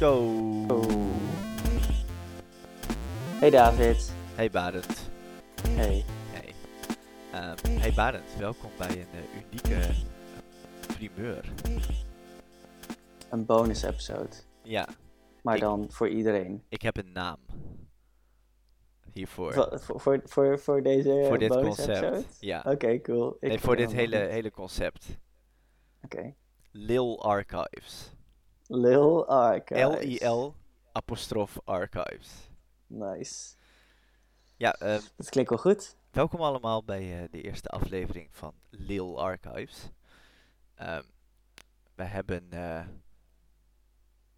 Go! Hey David. Hey Barend. Hey. Hey. Ehm, hey Barend, welkom bij een eh, unieke eh, primeur. Een bonus episode. Ja, Maar Ik- dan voor iedereen. ik heb een naam. Hiervoor. Voor, voor, voor, voor, voor deze eh, voor dit bonus concept. episode? Ja. Oké, cool. Ik nee, voor dit hele, hele concept. Oké. Lil Archives. Lil Archives. L-I-L apostrof Archives. Nice. Ja, ehm, Dat klinkt wel goed. welkom allemaal bij eh, de eerste aflevering van Lil Archives. Ehm, we hebben eh,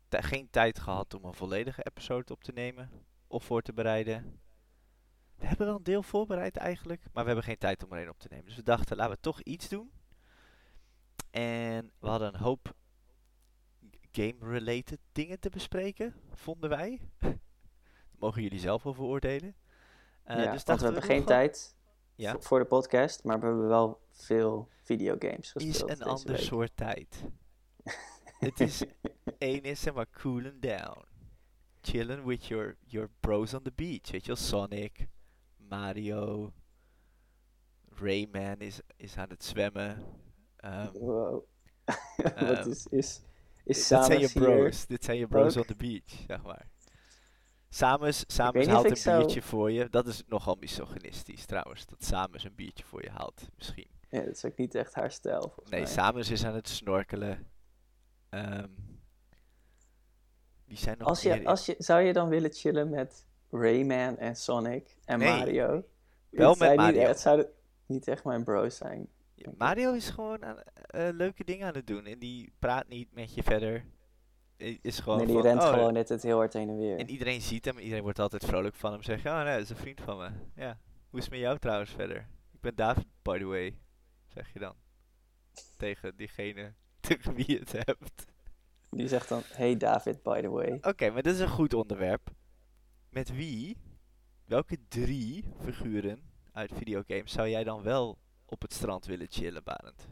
geen tijd gehad om een volledige episode op te nemen of voor te bereiden. We hebben wel een deel voorbereid eigenlijk, maar we hebben geen tijd om er een op te nemen. Dus we dachten, laten we toch iets doen. En we hadden een hoop game-related dingen te bespreken, vonden wij. Daar mogen jullie zelf over oordelen. Eh, ja, dus want we hebben geen gewoon- tijd Ja. voor- de podcast, maar we hebben wel veel videogames gespeeld is een ander week. soort tijd. Het is één is zeg maar cooling down. Chillen with your, your bros on the beach. Weet je wel, Sonic, Mario, Rayman is, is aan het zwemmen. Ehm, Wow. Ehm, Wat is, is, is dit zijn je hier? bros. Dit zijn je bros on the beach, zeg maar. Samus, Samus haalt een zou- biertje voor je. Dat is nogal misogynistisch trouwens. Dat Samus een biertje voor je haalt, misschien. Ja, dat is ook niet echt haar stijl, Nee, mij. Samus is aan het snorkelen. Ehm wie zijn nog Als je, in- als je, zou je dan willen chillen met Rayman en Sonic en Nee. Mario? Wel met Mario. Niet, het zouden niet echt mijn bros zijn. Mario is gewoon aan, eh, leuke dingen aan het doen. En die praat niet met je verder. Is gewoon nee, die van, rent oh, gewoon net het heel hard heen en weer. En iedereen ziet hem. Iedereen wordt altijd vrolijk van hem. Zegt, oh nee, dat is een vriend van me. Ja, hoe is het met jou trouwens verder? Ik ben David, by the way. Zeg je dan. Tegen diegene tegen wie je het hebt. Die zegt dan, hey David, by the way. Oké, maar dit is een goed onderwerp. Met wie, welke drie figuren uit videogames zou jij dan wel op het strand willen chillen, Barend?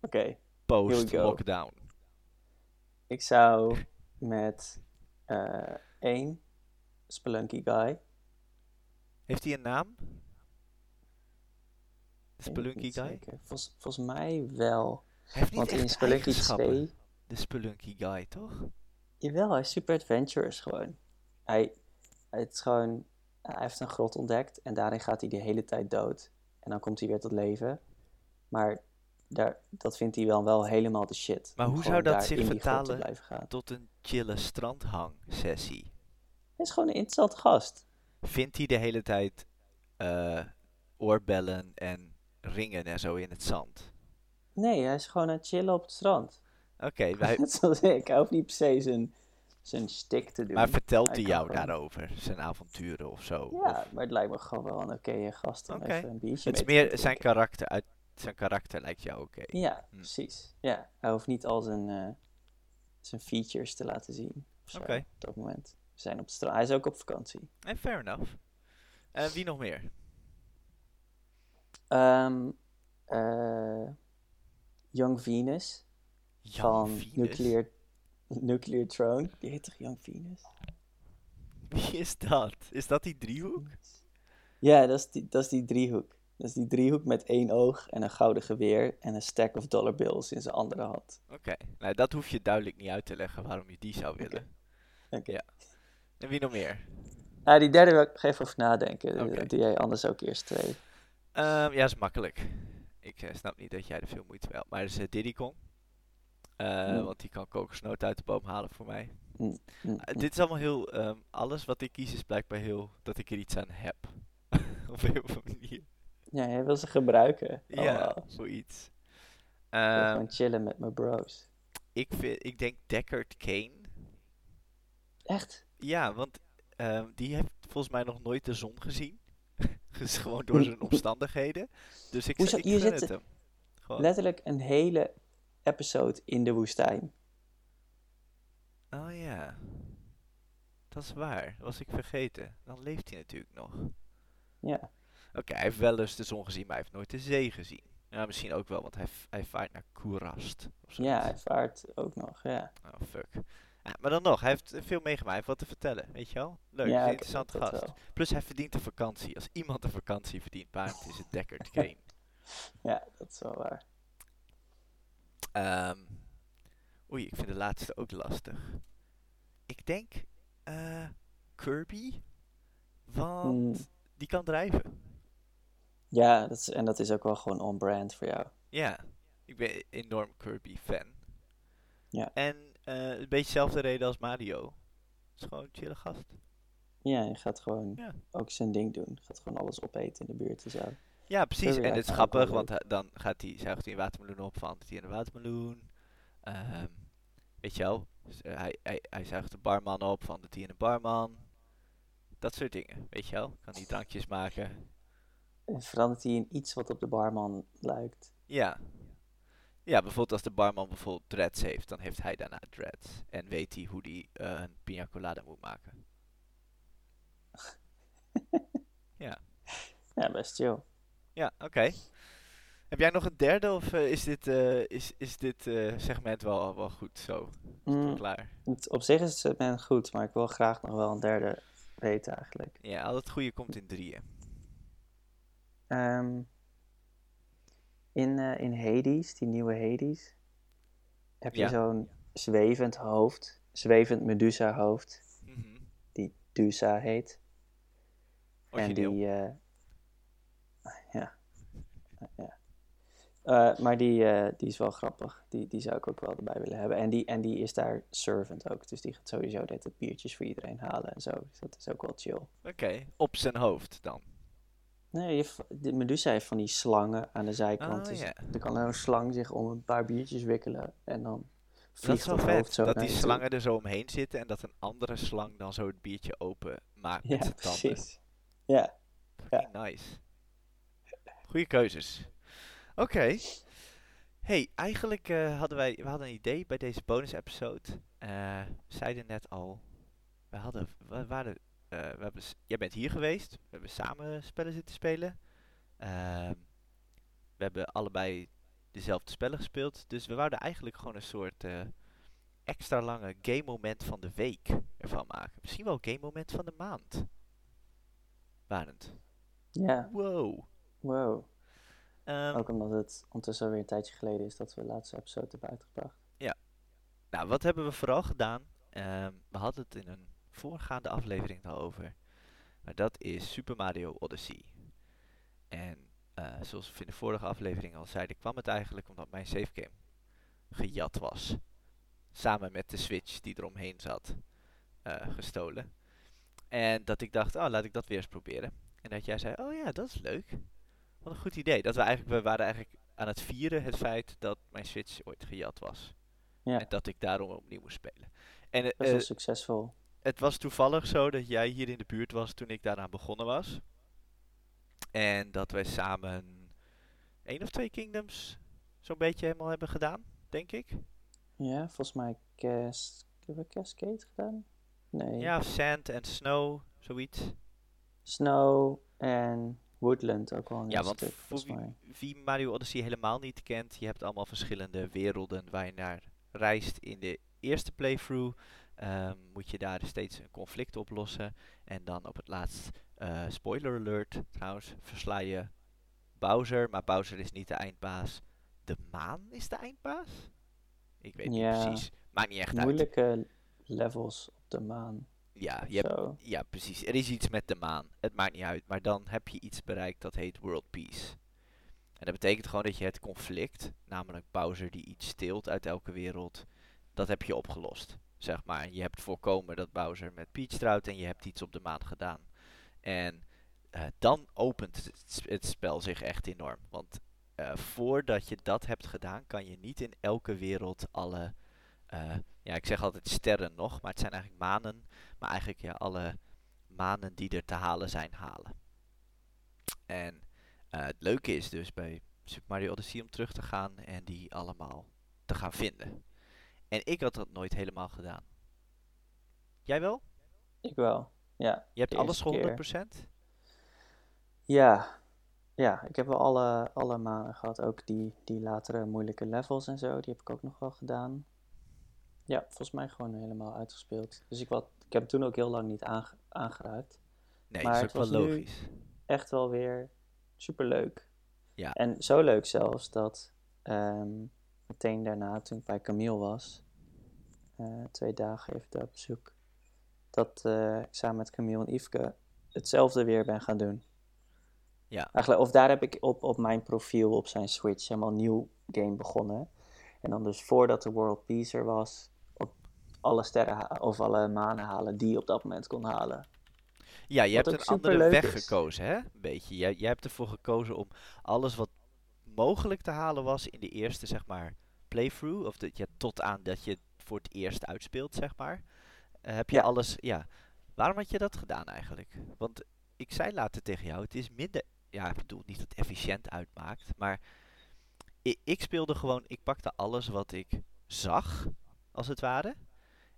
Oké, Post go. lockdown. ik zou met eh één Spelunky guy. Heeft hij een naam? De Spelunky guy? Volgens, volgens mij wel. Hij heeft niet Want in Spelunky eigenschappen. 2, De Spelunky guy, toch? jawel, hij is super adventurous gewoon. Hij, het is gewoon, hij heeft een grot ontdekt en daarin gaat hij de hele tijd dood. En dan komt hij weer tot leven. Maar daar, dat vindt hij wel, wel helemaal de shit. Maar hoe zou dat zich vertalen. Tot een chille strandhang sessie. Hij is gewoon een interessante gast. Vindt hij de hele tijd eh, oorbellen en ringen en zo in het zand? Nee, hij is gewoon aan het chillen op het strand. Oké, wij- Net zoals ik. Hij hoeft niet per se zijn, zijn stick te doen. maar vertelt Hij jou gewoon- daarover? Zijn avonturen of zo? Ja, Of- maar het lijkt me gewoon wel een oké gast om even een biertje het is te meer zijn karakter. Uit zijn karakter lijkt jou oké. Ja, Hm. precies. Ja, hij hoeft niet al zijn, eh, zijn features te laten zien. Oké. Op dat moment. We zijn op strand. Hij is ook op vakantie. En fair enough. En wie nog meer? Ehm, eh, Young Venus van Venus. Nuclear, Nuclear Throne. Die heet toch Young Venus? Wie is dat? Is dat die driehoek? Ja, dat is, die, dat is die driehoek. Dat is die driehoek met één oog en een gouden geweer en een stack of dollar bills in zijn andere hand. Oké, nou dat hoef je duidelijk niet uit te leggen waarom je die zou willen. Oké. Ja. En wie nog meer? Ah, die derde wil ik even over nadenken. Doe jij anders ook eerst twee. Ehm, ja, is makkelijk. Ik eh, snap niet dat jij er veel moeite mee hebt. Maar dat is eh, Diddy Eh, Hmm. Want die kan kokosnoot uit de boom halen voor mij. Mm, mm, Eh, mm. dit is allemaal heel... ehm, alles wat ik kies is blijkbaar heel... Dat ik er iets aan heb. Op een of andere manier. Ja, jij wil ze gebruiken. Ja, zoiets. Gewoon chillen met mijn bros. ik, vind, ik denk Deckard Kane. Echt? Ja, want ehm, die heeft volgens mij nog nooit de zon gezien. dus gewoon door zijn omstandigheden. Dus ik, Hoezo? ik Je zit hem. Gewoon. Letterlijk een hele episode in de woestijn. Oh ja. Dat is waar. Dat was ik vergeten. Dan leeft hij natuurlijk nog. Ja. Oké, hij heeft wel eens de zon gezien, maar hij heeft nooit de zee gezien. Ja, misschien ook wel, want hij, hij vaart naar Kurast. of Ja, hij vaart ook nog, ja. Oh, fuck. Ja, maar dan nog, hij heeft veel meegemaakt. Hij heeft wat te vertellen, weet je wel? Leuk, ja, dat gast. wel. Plus hij verdient een vakantie. Als iemand een vakantie verdient, Barend, is het Deckard Kane. Ja, dat is wel waar. Ehm, oei, ik vind de laatste ook lastig. Ik denk eh, Kirby, want Hmm. die kan drijven. Ja, dat is, en dat is ook wel gewoon on-brand voor jou. Ja, ik ben enorm Kirby-fan. Ja. En eh, een beetje dezelfde reden als Mario. Het is gewoon een chille gast. Ja, je gaat gewoon Ja. ook zijn ding doen. Gaat gewoon alles opeten in de buurt en zo. Ja, precies. En het is grappig, want hij- dan gaat hij, zuigt hij een watermeloen op, verandert hij in een watermeloen. Ehm, weet je wel, dus, eh, hij, hij, hij zuigt de barman op, verandert hij in een barman. Dat soort dingen, weet je wel. Kan hij drankjes maken. En verandert hij in iets wat op de barman lijkt. Ja. Ja, bijvoorbeeld als de barman bijvoorbeeld dreads heeft, dan heeft hij daarna dreads. En weet hij hoe hij eh, een pina colada moet maken. ja. Ja, best chill. Ja, oké. Heb jij nog een derde of eh, is dit, eh, is, is dit eh, segment wel, wel goed zo? Mm, klaar? het- op zich is het segment goed, maar ik wil graag nog wel een derde weten eigenlijk. Ja, al het goede komt in drieën. Ehm, in, in Hades, die nieuwe Hades, heb je Ja. zo'n zwevend hoofd, zwevend Medusa hoofd, Mhm. die Dusa heet. En die, ja. ja. Eh, maar die, eh, die is wel grappig. Die, die zou ik ook wel erbij willen hebben. En die, en die is daar servant ook. Dus die gaat sowieso net het biertjes voor iedereen halen en zo. Dus dat is ook wel chill. Oké, op zijn hoofd dan. Nee, je de Medusa heeft van die slangen aan de zijkant. Oh, dus ja. er kan een slang zich om een paar biertjes wikkelen. En dan Dat is vliegt wel vet, zo dat die toe. slangen er zo omheen zitten en dat een andere slang dan zo het biertje open maakt met Ja, zijn tanden. precies. Ja, Fucking nice. Goeie keuzes. Oké. Hey, eigenlijk eh, hadden wij we hadden een idee bij deze bonus episode. Eh, we zeiden net al, we hadden, we waren, eh, we hebben, jij bent hier geweest. We hebben samen spellen zitten spelen. Ehm, we hebben allebei dezelfde spellen gespeeld. Dus we wouden eigenlijk gewoon een soort extra lange game moment van de week ervan maken. Misschien wel game moment van de maand. Warend. ja, Wow. Wow. Ehm, Ook omdat het ondertussen alweer een tijdje geleden is dat we de laatste episode hebben uitgebracht. Nou, wat hebben we vooral gedaan? Ehm, we hadden het in een voorgaande aflevering al over. Maar dat is Super Mario Odyssey. En eh, zoals we in de vorige aflevering al zeiden, kwam het eigenlijk omdat mijn savegame gejat was. Samen met de Switch die eromheen zat, eh, gestolen. En dat ik dacht, oh, laat ik dat weer eens proberen. En dat jij zei, oh ja, dat is leuk. Wat een goed idee. Dat we eigenlijk, we waren eigenlijk aan het vieren het feit dat mijn Switch ooit gejat was. Ja, En dat ik daarom opnieuw moest spelen. En eh, best wel succesvol. het was toevallig zo dat jij hier in de buurt was toen ik daaraan begonnen was. En dat wij samen één of twee Kingdoms zo'n beetje helemaal hebben gedaan, denk ik. Ja, volgens mij Cas... Hebben we Cascade gedaan? Nee. Ja, Sand en Snow, zoiets. Snow en Woodland ook wel een Ja, want stuk, voor volgens wie, mij. wie Mario Odyssey helemaal niet kent, je hebt allemaal verschillende werelden waar je naar reist. In de eerste playthrough ehm, moet je daar steeds een conflict oplossen. En dan op het laatst, eh, spoiler alert trouwens, versla je Bowser. Maar Bowser is niet de eindbaas. De maan is de eindbaas? Ik weet Ja. niet precies. Maakt niet echt uit. Moeilijke levels op de maan. Ja, je hebt ja, precies. Er is iets met de maan. Het maakt niet uit. Maar dan heb je iets bereikt dat heet World Peace. En dat betekent gewoon dat je het conflict, namelijk Bowser die iets steelt uit elke wereld, dat heb je opgelost. Zeg maar. Je hebt voorkomen dat Bowser met Peach trouwt en je hebt iets op de maan gedaan. En eh, dan opent het spel zich echt enorm. Want eh, voordat je dat hebt gedaan, kan je niet in elke wereld alle, eh, ja, ik zeg altijd sterren nog, maar het zijn eigenlijk manen maar eigenlijk ja, alle manen die er te halen zijn, halen. En eh, het leuke is dus bij Super Mario Odyssey om terug te gaan en die allemaal te gaan vinden. En ik had dat nooit helemaal gedaan. Jij wel? Ik wel. Ja, Je hebt alles eerste voor 100%? ja. Ja, ik heb wel alle, alle maanden gehad. Ook die, die latere moeilijke levels en zo. Die heb ik ook nog wel gedaan. Ja, volgens mij gewoon helemaal uitgespeeld. Dus ik, wat, ik heb toen ook heel lang niet aange, aangeraakt. Nee, Maar dat is het ook wel was nu- logisch. Echt wel weer super leuk. Ja. En zo leuk zelfs dat ehm, meteen daarna, toen ik bij Camille was, eh, twee dagen even daar op bezoek, dat eh, ik samen met Camille en Yveske hetzelfde weer ben gaan doen. Ja. Eigenlijk, of daar heb ik op, op mijn profiel op zijn Switch helemaal nieuw game begonnen. En dan dus voordat de World Peace er was, alle sterren of alle manen halen die je op dat moment kon halen. Ja, je Wat hebt een andere weg is. gekozen, hè? Een beetje. Jij, jij hebt ervoor gekozen om alles wat mogelijk te halen was in de eerste, zeg maar, playthrough. Of de, ja, tot aan dat je het voor het eerst uitspeelt, zeg maar. eh, heb je Ja. alles, ja. Waarom had je dat gedaan eigenlijk? Want ik zei later tegen jou, het is minder, ja, ik bedoel niet dat het efficiënt uitmaakt, maar ik, ik speelde gewoon, ik pakte alles wat ik zag, als het ware.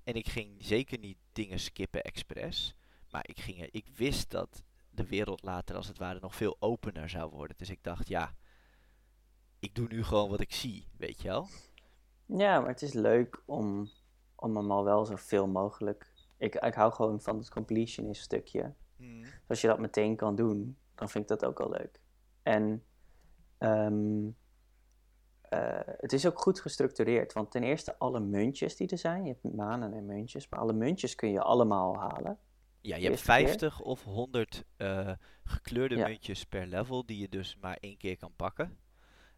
En ik ging zeker niet dingen skippen expres. Maar ik, ging ik wist dat de wereld later als het ware nog veel opener zou worden. Dus ik dacht, ja, ik doe nu gewoon wat ik zie, weet je wel? Ja, maar het is leuk om, om hem al wel zoveel mogelijk. Ik, ik hou gewoon van het completionist stukje. Als je dat meteen kan doen, dan vind ik dat ook al leuk. En ehm, eh, het is ook goed gestructureerd. Want ten eerste alle muntjes die er zijn. Je hebt manen en muntjes. Maar alle muntjes kun je allemaal halen. Ja, je hebt Eerste keer? 50 of 100 eh, gekleurde Ja. muntjes per level die je dus maar één keer kan pakken.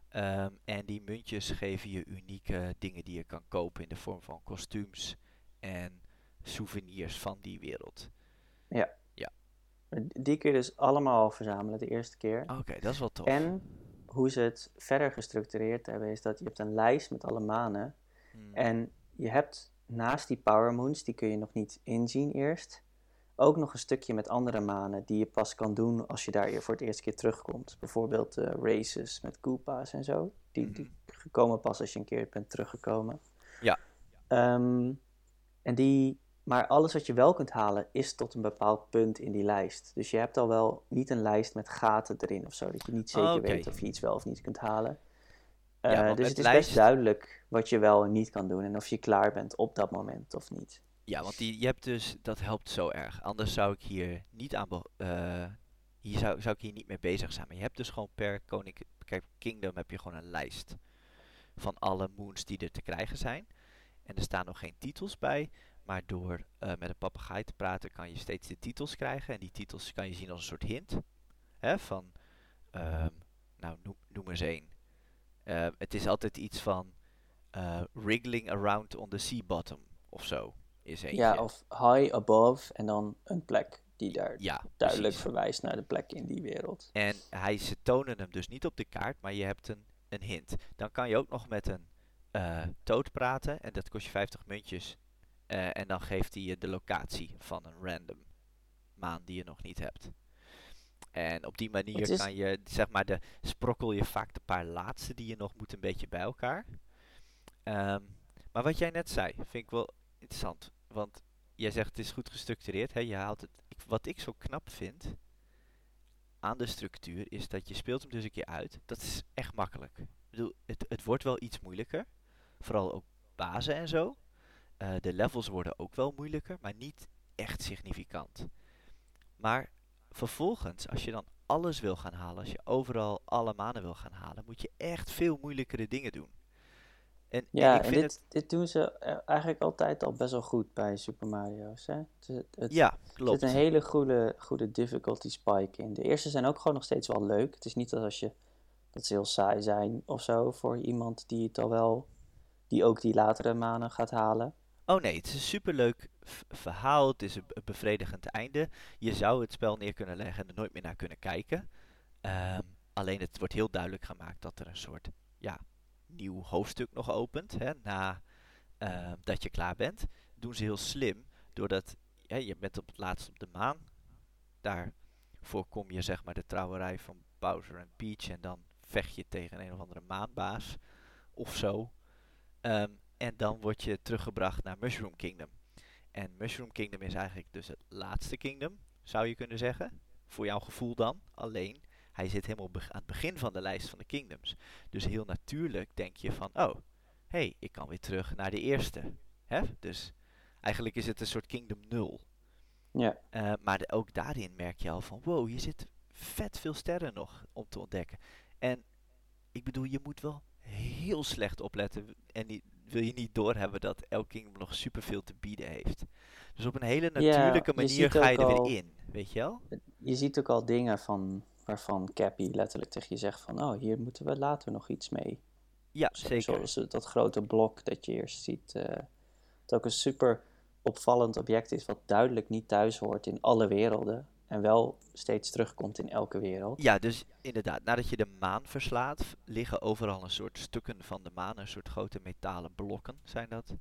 Ehm, en die muntjes geven je unieke dingen die je kan kopen in de vorm van kostuums en souvenirs van die wereld. Die kun je dus allemaal verzamelen de eerste keer. Oké, dat is wel tof. En hoe ze het verder gestructureerd hebben, is dat je hebt een lijst met alle manen. Hmm. En je hebt naast die power moons, die kun je nog niet inzien eerst, ook nog een stukje met andere manen die je pas kan doen als je daar weer voor het eerste keer terugkomt. Bijvoorbeeld eh, races met Koopa's en zo. Die, die gekomen pas als je een keer bent teruggekomen. Ja. Ehm, en die, maar alles wat je wel kunt halen is tot een bepaald punt in die lijst. Dus je hebt al wel niet een lijst met gaten erin of zo, dat je niet zeker weet of je iets wel of niet kunt halen. Ja, Eh, dus het is lijst- best duidelijk wat je wel en niet kan doen en of je klaar bent op dat moment of niet. Ja, want die, je hebt dus, dat helpt zo erg. Anders zou ik hier niet aan, eh, hier zou, zou ik hier niet mee bezig zijn. Maar je hebt dus gewoon per Koninkrijk Kingdom heb je gewoon een lijst van alle moons die er te krijgen zijn. En er staan nog geen titels bij, maar door eh, met een papegaai te praten kan je steeds de titels krijgen. En die titels kan je zien als een soort hint. Hè, van, ehm, nou noem, noem eens één. Eh, het is altijd iets van eh, wriggling around on the sea bottom of zo. Is eentje. Ja, of high above en dan een plek die daar Ja, duidelijk precies. verwijst naar de plek in die wereld. En hij, ze tonen hem dus niet op de kaart, maar je hebt een, een hint. Dan kan je ook nog met een toad praten en dat kost je 50 muntjes. Eh, en dan geeft hij je de locatie van een random maan die je nog niet hebt. En op die manier is- kan je, zeg maar, de, sprokkel je vaak de paar laatste die je nog moet een beetje bij elkaar. Ehm, maar wat jij net zei, vind ik wel interessant. Want jij zegt het is goed gestructureerd. Hè? Je haalt het, ik, wat ik zo knap vind aan de structuur is dat je speelt hem dus een keer uit. Dat is echt makkelijk. Ik bedoel, het, het wordt wel iets moeilijker. Vooral ook bazen en zo. Eh, de levels worden ook wel moeilijker, maar niet echt significant. Maar vervolgens, als je dan alles wil gaan halen, als je overal alle manen wil gaan halen, moet je echt veel moeilijkere dingen doen. En, en Ja, ik en vind dit, het, dit doen ze eh, eigenlijk altijd al best wel goed bij Super Mario's. Hè? Het, het, ja, er klopt. zit een hele goede, goede difficulty spike in. De eerste zijn ook gewoon nog steeds wel leuk. Het is niet dat als je dat ze heel saai zijn of zo voor iemand die het al wel, die ook die latere manen gaat halen. Oh nee, het is een superleuk verhaal. Het is een be- bevredigend einde. Je zou het spel neer kunnen leggen en er nooit meer naar kunnen kijken. Ehm, alleen het wordt heel duidelijk gemaakt dat er een soort ja, nieuw hoofdstuk nog opent. Hè, na ehm, dat je klaar bent. doen ze heel slim. Doordat je bent op het laatst op de maan. Daar voorkom je zeg maar de trouwerij van Bowser en Peach. En dan vecht je tegen een of andere maanbaas. Of zo. Ehm, en dan word je teruggebracht naar Mushroom Kingdom. En Mushroom Kingdom is eigenlijk dus het laatste kingdom, zou je kunnen zeggen. Voor jouw gevoel dan. Alleen, hij zit helemaal aan het begin van de lijst van de kingdoms. Dus heel natuurlijk denk je van, oh, hé, hey, ik kan weer terug naar de eerste. Hè? Dus eigenlijk is het een soort kingdom 0. Ja, Eh, maar de- ook daarin merk je al van, wow, hier zit vet veel sterren nog om te ontdekken. En ik bedoel, je moet wel heel slecht opletten en niet, wil je niet doorhebben dat elk kingdom nog superveel te bieden heeft. Dus op een hele natuurlijke manier ga je er al- weer in, weet je wel? je ziet ook al dingen van, waarvan Cappy letterlijk tegen je zegt van, oh, hier moeten we later nog iets mee. Ja, Zo- zeker. Zoals dat grote blok dat je eerst ziet. eh het ook een super opvallend object is, wat duidelijk niet thuis hoort in alle werelden. En wel steeds terugkomt in elke wereld. Ja, dus inderdaad, nadat je de maan verslaat, liggen overal een soort stukken van de maan, een soort grote metalen blokken zijn dat.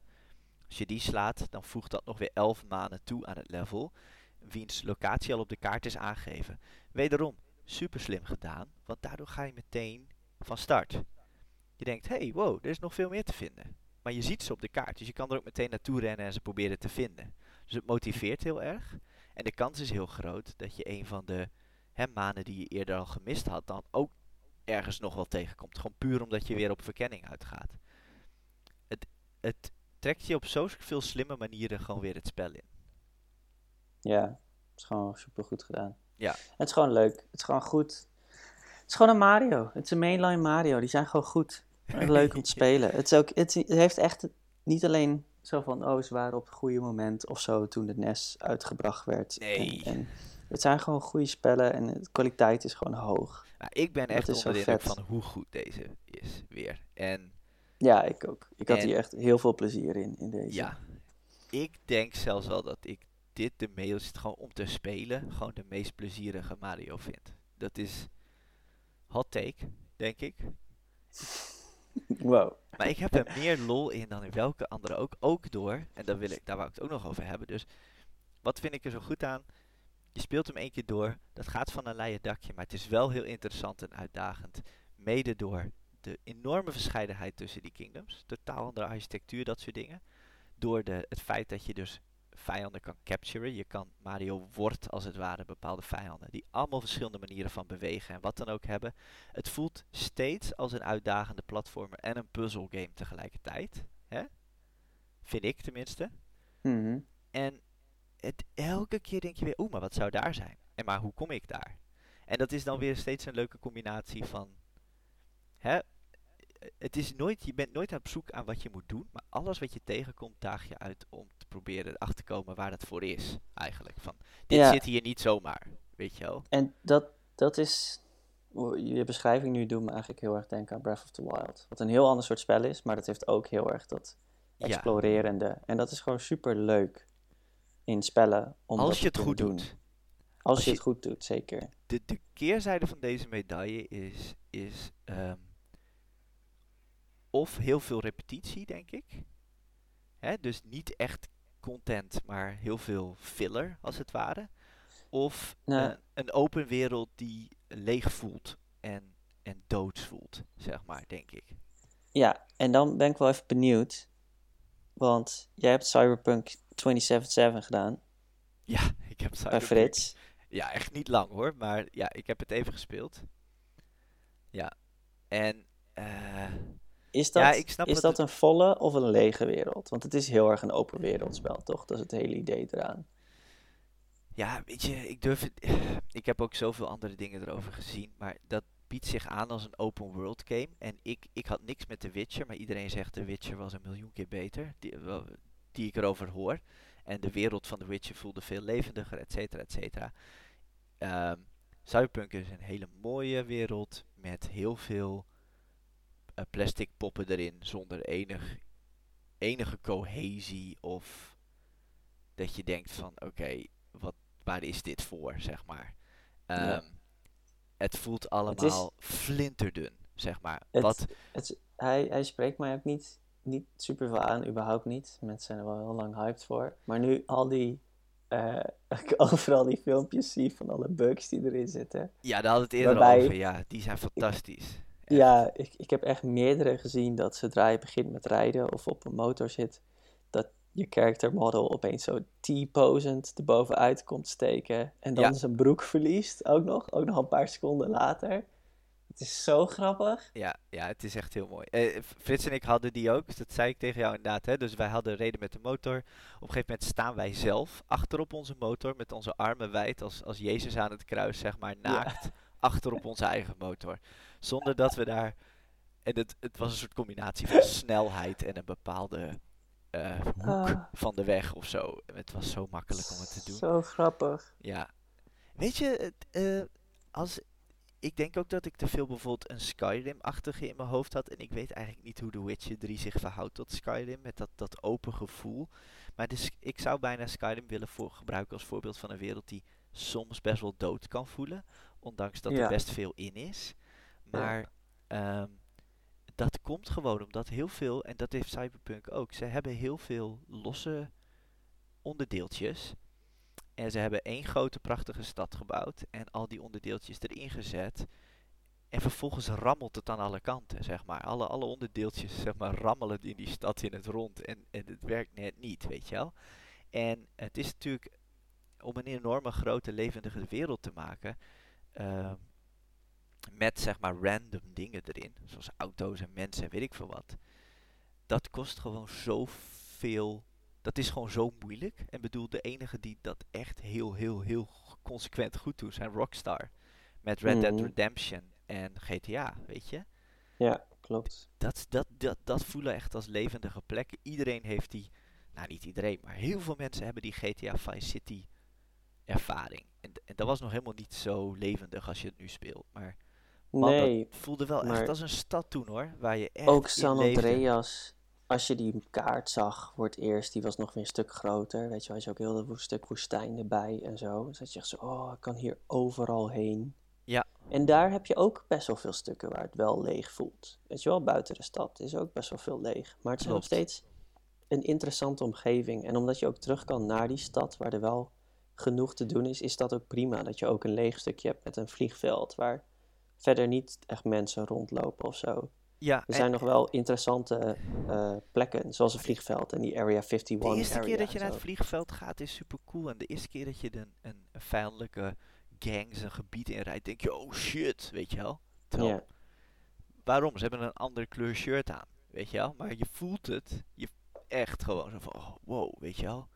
Als je die slaat, dan voegt dat nog weer 11 manen toe aan het level, wiens locatie al op de kaart is aangegeven. Wederom, super slim gedaan, want daardoor ga je meteen van start. Je denkt, hey, wow, er is nog veel meer te vinden. Maar je ziet ze op de kaart, dus je kan er ook meteen naartoe rennen en ze proberen te vinden. Dus het motiveert heel erg. En de kans is heel groot dat je een van de hè, maanden die je eerder al gemist had, dan ook ergens nog wel tegenkomt. Gewoon puur omdat je weer op verkenning uitgaat. Het, het trekt je op zoveel slimme manieren gewoon weer het spel in. Ja, het is gewoon super goed gedaan. Ja. Het is gewoon leuk. Het is gewoon goed. Het is gewoon een Mario. Het is een mainline Mario. Die zijn gewoon goed. En leuk om te spelen. Het, is ook, het heeft echt niet alleen zo van, oh, ze waren op het goede moment of zo toen de NES uitgebracht werd. Nee. En, en het zijn gewoon goede spellen en de kwaliteit is gewoon hoog. Nou, ik ben echt onder de indruk van hoe goed deze is weer. En Ja, ik ook. Ik had En- hier echt heel veel plezier in, in deze. ja, ik denk zelfs wel dat ik dit de meest, gewoon om te spelen, gewoon de meest plezierige Mario vind. Dat is hot take, denk ik. Maar ik heb er meer lol in dan in welke andere ook. Ook door, en daar, wil ik, daar wou ik het ook nog over hebben. Dus wat vind ik er zo goed aan? Je speelt hem één keer door. Dat gaat van een leien dakje. Maar het is wel heel interessant en uitdagend. Mede door de enorme verscheidenheid tussen die kingdoms. Totaal andere architectuur, dat soort dingen. Door de, het feit dat je dus vijanden kan capturen. Je kan, Mario wordt als het ware bepaalde vijanden. Die allemaal verschillende manieren van bewegen en wat dan ook hebben. Het voelt steeds als een uitdagende platformer en een puzzelgame tegelijkertijd. Hè? Vind ik tenminste. Mhm. En het, elke keer denk je weer, oeh, maar wat zou daar zijn? En maar hoe kom ik daar? En dat is dan weer steeds een leuke combinatie van, hè, het is nooit, je bent nooit op zoek aan wat je moet doen, maar alles wat je tegenkomt daag je uit om proberen erachter te komen waar dat voor is, eigenlijk. Van, dit Ja. zit hier niet zomaar, weet je wel. En dat, dat is. Je beschrijving nu doet me eigenlijk heel erg denken aan Breath of the Wild. Wat een heel ander soort spel is, maar dat heeft ook heel erg dat Ja. explorerende. En dat is gewoon super leuk in spellen. Om Als je het goed doen. doet. Als, Als je je- het goed doet, zeker. de, de keerzijde van deze medaille is, is ehm, of heel veel repetitie, denk ik. Hè, dus niet echt content, maar heel veel filler, als het ware. Of Nou. een open wereld die leeg voelt en, en doods voelt, zeg maar, denk ik. Ja, en dan ben ik wel even benieuwd. Want jij hebt Cyberpunk 2077 gedaan Ja, ik heb bij Cyberpunk- Frits. Ja, echt niet lang hoor, maar ja, ik heb het even gespeeld. Ja, en eh, Is dat, Ja, ik snap is dat dat een volle of een lege wereld? Want het is heel erg een open wereldspel, toch? Dat is het hele idee eraan. Ja, weet je, ik durf het. Ik heb ook zoveel andere dingen erover gezien, maar dat biedt zich aan als een open world game. En ik, ik had niks met The Witcher, maar iedereen zegt The Witcher was een miljoen keer beter, die, ik erover hoor. En de wereld van The Witcher voelde veel levendiger, et cetera, et cetera. Ehm, Cyberpunk is een hele mooie wereld met heel veel plastic poppen erin, zonder enig, enige cohesie of dat je denkt van oké, wat waar is dit voor, zeg maar. Ja. Ehm, Het voelt allemaal flinterdun, zeg maar. Het- Wat, Het, hij, hij spreekt mij ook niet, niet super veel aan, überhaupt niet. Mensen zijn er wel heel lang hyped voor. Maar nu al die, eh, ik overal die filmpjes zie van alle bugs die erin zitten. ja, daar we het eerder waarbij- over. Ja, die zijn fantastisch. Echt. Ja, ik, ik heb echt meerdere gezien dat zodra je begint met rijden of op een motor zit, dat, je character model opeens zo T-posend erbovenuit komt steken. En dan Ja. zijn broek verliest, ook nog. Ook nog een paar seconden later. Het is zo grappig. Ja, ja, het is echt heel mooi. Eh, Frits en ik hadden die ook, dus dat zei ik tegen jou inderdaad. Hè? Dus wij hadden reden met de motor. Op een gegeven moment staan wij zelf achterop onze motor met onze armen wijd als, als Jezus aan het kruis, zeg maar, naakt. Achter op onze eigen motor. Zonder dat we daar... En het, het was een soort combinatie van snelheid en een bepaalde eh, hoek Ah. van de weg of zo. Het was zo makkelijk om het te doen. Zo grappig. Ja. Weet je, eh, als, ik denk ook dat ik te veel bijvoorbeeld een Skyrim-achtige in mijn hoofd had. En ik weet eigenlijk niet hoe The Witcher 3 zich verhoudt tot Skyrim. Met dat, dat open gevoel. Maar dus, ik zou bijna Skyrim willen voor, gebruiken als voorbeeld van een wereld die soms best wel dood kan voelen. Ondanks dat Ja. er best veel in is. Maar ehm, dat komt gewoon omdat heel veel, en dat heeft Cyberpunk ook, ze hebben heel veel losse onderdeeltjes. En ze hebben één grote prachtige stad gebouwd en al die onderdeeltjes erin gezet. En vervolgens rammelt het aan alle kanten, zeg maar. Alle, alle onderdeeltjes, zeg maar, rammelen in die stad in het rond. En, en het werkt net niet, weet je wel. En het is natuurlijk, om een enorme grote levendige wereld te maken, ehm, met zeg maar random dingen erin, zoals auto's en mensen en weet ik veel wat. Dat kost gewoon zoveel. Dat is gewoon zo moeilijk. En bedoel, de enige die dat echt heel, heel, heel consequent goed doen zijn Rockstar. Met Red Dead Mhm. Redemption en GTA, weet je. Ja, klopt. Dat, dat, dat, dat voelen echt als levendige plekken. Iedereen heeft die, nou niet iedereen, maar heel veel mensen hebben die GTA Vice City ervaring. En, en dat was nog helemaal niet zo levendig als je het nu speelt. Maar man, nee, dat voelde wel maar- echt als een stad toen hoor. Waar je echt ook San. Andreas. Als je die kaart zag voor het eerst, die was nog weer een stuk groter. Weet je wel, is ook heel een stuk woestijn erbij en zo. Dus dat je echt zo, oh, ik kan hier overal heen. Ja. En daar heb je ook best wel veel stukken waar het wel leeg voelt. Weet je wel, buiten de stad is ook best wel veel leeg. Maar het is nog steeds een interessante omgeving. En omdat je ook terug kan naar die stad waar er wel genoeg te doen is, is dat ook prima. Dat je ook een leeg stukje hebt met een vliegveld waar verder niet echt mensen rondlopen of zo. Ja, Er en zijn nog wel interessante eh, plekken, zoals een vliegveld en die Area 51 de eerste area keer dat je naar het vliegveld gaat is super cool. En de eerste keer dat je een, een, een vijandelijke gang zijn gebied inrijdt, denk je, oh shit, weet je wel. Terwijl, Ja, waarom? Ze hebben een ander kleur shirt aan, weet je wel. Maar je voelt het, je echt gewoon zo van, oh, wow, weet je wel.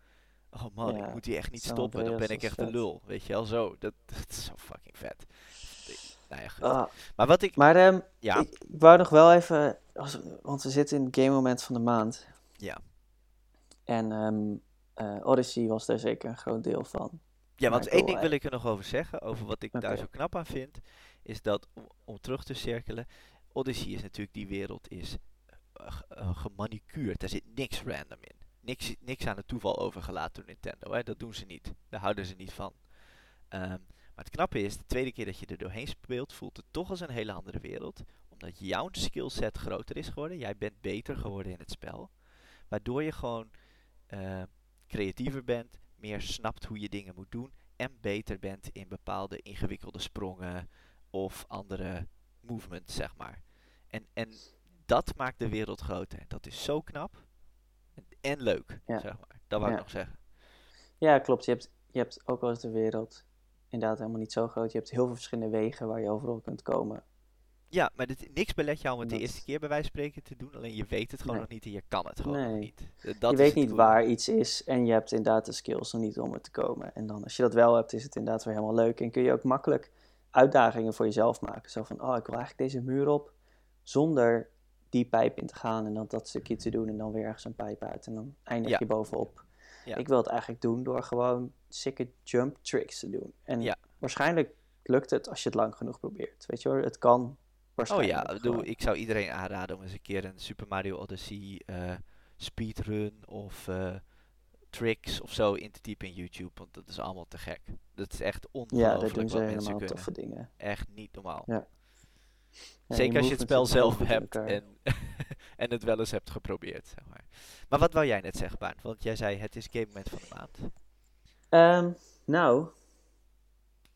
Oh man, Ja, ik moet hier echt niet stoppen, dan ben ik echt een lul, weet je wel. Zo, dat, dat is zo fucking vet. Goed. Ah, Maar wat ik, maar ehm, ja, ik, ik wou nog wel even, als, want we zitten in het game moment van de maand. ja. En ehm, eh, Odyssey was daar zeker een groot deel van. Ja, want één ding wil ik er nog over zeggen, over wat ik daar zo knap aan vind, is dat, om, om terug te cirkelen, Odyssey is natuurlijk, die wereld is eh, eh, gemanicuurd, daar zit niks random in. Niks, niks aan het toeval overgelaten door Nintendo, hè? dat doen ze niet, daar houden ze niet van. Ehm, maar het knappe is, de tweede keer dat je er doorheen speelt, voelt het toch als een hele andere wereld, omdat jouw skillset groter is geworden, jij bent beter geworden in het spel, waardoor je gewoon eh, creatiever bent, meer snapt hoe je dingen moet doen en beter bent in bepaalde ingewikkelde sprongen of andere movements, zeg maar. En, en dat maakt de wereld groter. En dat is zo knap en, en leuk, Ja. zeg maar. Dat wou ik nog zeggen. Ja, klopt. Je hebt, je hebt ook wel eens de wereld inderdaad helemaal niet zo groot. Je hebt heel veel verschillende wegen waar je overal kunt komen. Ja, maar dit, niks belet jou om het de eerste keer bij wijze van spreken te doen. Alleen je weet het gewoon Nee. nog niet en je kan het gewoon nog niet. Eh, Dat je weet niet waar iets is en je hebt inderdaad de skills nog niet om er te komen. En dan als je dat wel hebt, is het inderdaad weer helemaal leuk. En kun je ook makkelijk uitdagingen voor jezelf maken. Zo van, oh, ik wil eigenlijk deze muur op zonder die pijp in te gaan en dan dat stukje te doen en dan weer ergens een pijp uit. En dan eindig Ja. je bovenop. Ja. Ik wil het eigenlijk doen door gewoon sikke jump tricks te doen. En Ja. waarschijnlijk lukt het als je het lang genoeg probeert. Weet je hoor, het kan Oh waarschijnlijk. ja, ik zou iedereen aanraden om eens een keer een Super Mario Odyssey eh, speedrun of eh, tricks of zo in te typen in YouTube, want dat is allemaal te gek. Dat is echt Ja, ongelooflijk daar doen ze wat mensen kunnen. toffe dingen. Echt niet normaal. Ja. Ja, Zeker als je het spel zelf hebt en, en het wel eens hebt geprobeerd. Zeg maar. Maar wat wou jij net zeggen, Baan? Want jij zei het is game moment van de maand. Ehm, nou,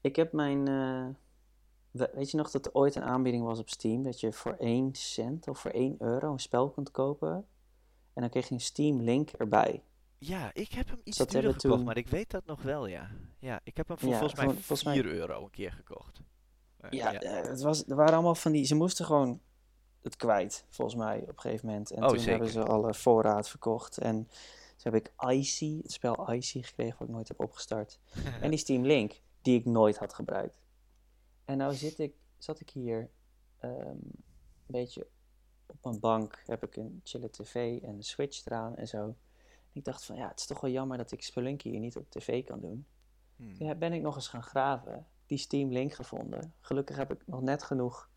ik heb mijn. eh, we- weet je nog dat er ooit een aanbieding was op Steam dat je voor 1 cent of voor 1 euro een spel kunt kopen? En dan kreeg je een Steam link erbij. Ja, ik heb hem iets duurder gekocht, toen- maar ik weet dat nog wel, ja. Ja, ik heb hem voor Ja, volgens mij volgens 4 mij- euro een keer gekocht. Ja, eh, het was, er waren allemaal van die... Ze moesten gewoon het kwijt, volgens mij, op een gegeven moment. En Oh, toen hebben ze alle voorraad verkocht. En toen heb ik Icy, het spel Icy gekregen, wat ik nooit heb opgestart. En die Steam Link, die ik nooit had gebruikt. En nou zit ik, zat ik hier ehm, een beetje op mijn bank, heb ik een chille tv en een switch eraan en zo. En ik dacht van, ja, het is toch wel jammer dat ik Spelunky hier niet op tv kan doen. Hmm. Toen ben ik nog eens gaan graven, die Steam Link gevonden. Gelukkig heb ik nog net genoeg